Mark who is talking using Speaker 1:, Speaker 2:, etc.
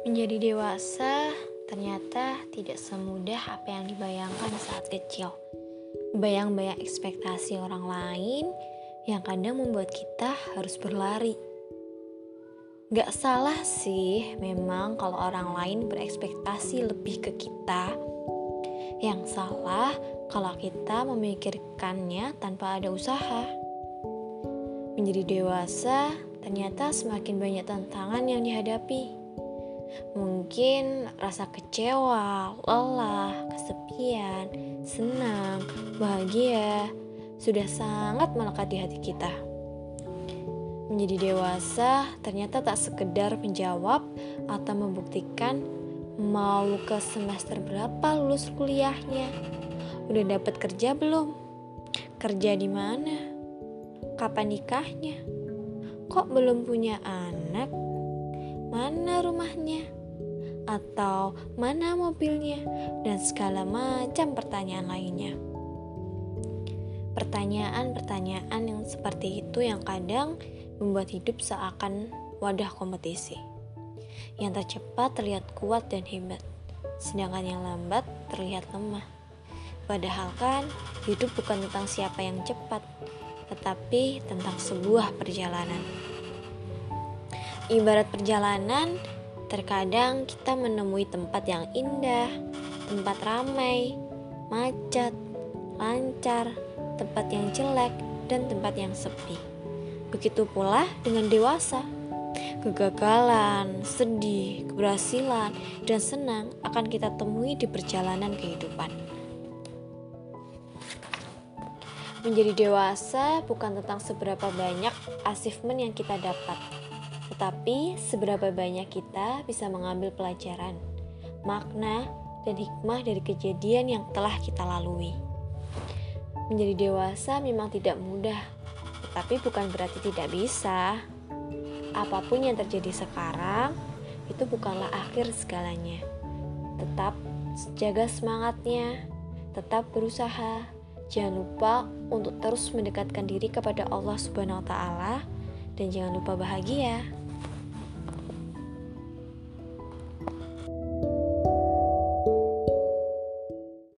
Speaker 1: Menjadi dewasa ternyata tidak semudah apa yang dibayangkan saat kecil. Bayang-bayang ekspektasi orang lain yang kadang membuat kita harus berlari. Gak salah sih memang kalau orang lain berekspektasi lebih ke kita. Yang salah kalau kita memikirkannya tanpa ada usaha. Menjadi dewasa ternyata semakin banyak tantangan yang dihadapi Mungkin rasa kecewa, lelah, kesepian, senang, bahagia sudah sangat melekat di hati kita. Menjadi dewasa ternyata tak sekedar menjawab atau membuktikan mau ke semester berapa lulus kuliahnya. Udah dapat kerja belum? Kerja di mana? Kapan nikahnya? Kok belum punya anak? Mana rumahnya, atau mana mobilnya, dan segala macam pertanyaan lainnya. Pertanyaan-pertanyaan yang seperti itu yang kadang membuat hidup seakan wadah kompetisi. Yang tercepat terlihat kuat dan hebat, sedangkan yang lambat terlihat lemah. Padahal kan hidup bukan tentang siapa yang cepat, tetapi tentang sebuah perjalanan. Ibarat perjalanan, terkadang kita menemui tempat yang indah, tempat ramai, macet, lancar, tempat yang jelek, dan tempat yang sepi. Begitu pula dengan dewasa. Kegagalan, sedih, keberhasilan, dan senang akan kita temui di perjalanan kehidupan. Menjadi dewasa bukan tentang seberapa banyak achievement yang kita dapat, tetapi seberapa banyak kita bisa mengambil pelajaran, makna, dan hikmah dari kejadian yang telah kita lalui. Menjadi dewasa memang tidak mudah, tetapi bukan berarti tidak bisa. Apa pun yang terjadi sekarang, itu bukanlah akhir segalanya. Tetap jaga semangatnya, tetap berusaha. Jangan lupa untuk terus mendekatkan diri kepada Allah Subhanahu wa taala dan jangan lupa bahagia.